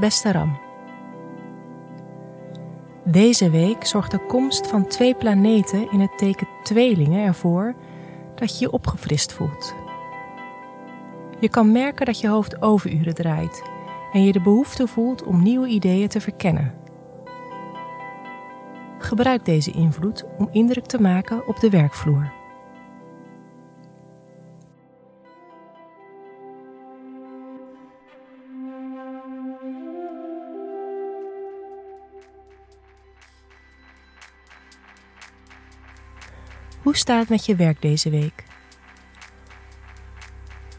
beste Ram. Deze week zorgt de komst van twee planeten in het teken tweelingen ervoor dat je je opgefrist voelt. Je kan merken dat je hoofd overuren draait en je de behoefte voelt om nieuwe ideeën te verkennen. Gebruik deze invloed om indruk te maken op de werkvloer. Hoe staat het met je werk deze week?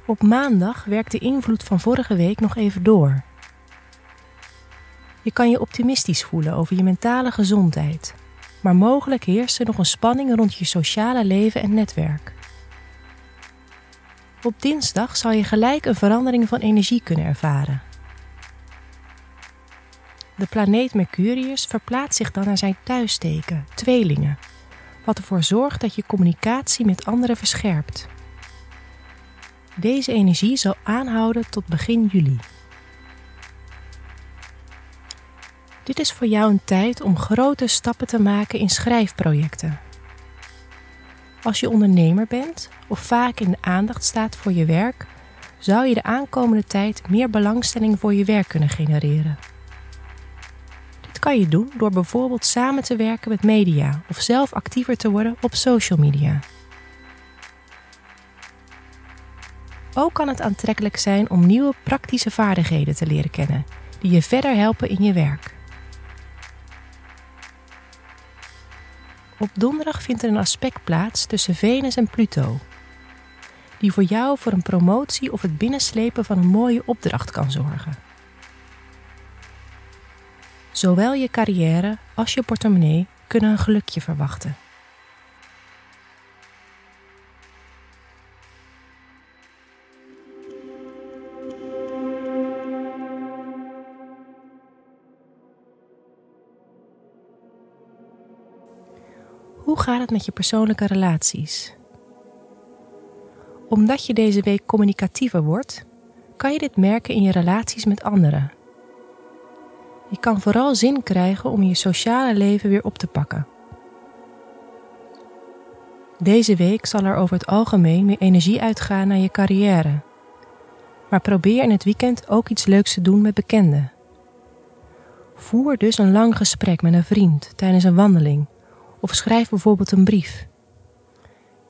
Op maandag werkt de invloed van vorige week nog even door. Je kan je optimistisch voelen over je mentale gezondheid, maar mogelijk heerst er nog een spanning rond je sociale leven en netwerk. Op dinsdag zal je gelijk een verandering van energie kunnen ervaren. De planeet Mercurius verplaatst zich dan naar zijn thuisteken, tweelingen, wat ervoor zorgt dat je communicatie met anderen verscherpt. Deze energie zal aanhouden tot begin juli. Dit is voor jou een tijd om grote stappen te maken in schrijfprojecten. Als je ondernemer bent of vaak in de aandacht staat voor je werk, zou je de aankomende tijd meer belangstelling voor je werk kunnen genereren. Kan je doen door bijvoorbeeld samen te werken met media of zelf actiever te worden op social media. Ook kan het aantrekkelijk zijn om nieuwe praktische vaardigheden te leren kennen, die je verder helpen in je werk. Op donderdag vindt er een aspect plaats tussen Venus en Pluto, die voor jou voor een promotie of het binnenslepen van een mooie opdracht kan zorgen. Zowel je carrière als je portemonnee kunnen een gelukje verwachten. Hoe gaat het met je persoonlijke relaties? Omdat je deze week communicatiever wordt, kan je dit merken in je relaties met anderen. Je kan vooral zin krijgen om je sociale leven weer op te pakken. Deze week zal er over het algemeen meer energie uitgaan naar je carrière. Maar probeer in het weekend ook iets leuks te doen met bekenden. Voer dus een lang gesprek met een vriend tijdens een wandeling of schrijf bijvoorbeeld een brief.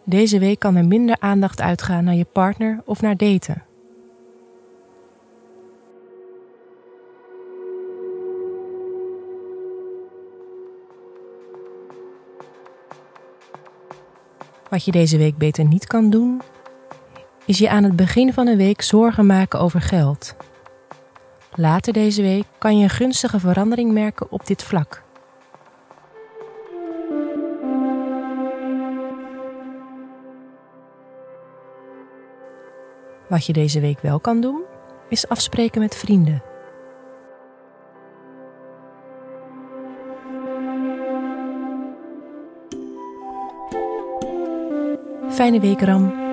Deze week kan er minder aandacht uitgaan naar je partner of naar daten. Wat je deze week beter niet kan doen, is je aan het begin van de week zorgen maken over geld. Later deze week kan je een gunstige verandering merken op dit vlak. Wat je deze week wel kan doen, is afspreken met vrienden. Fijne week, Ram.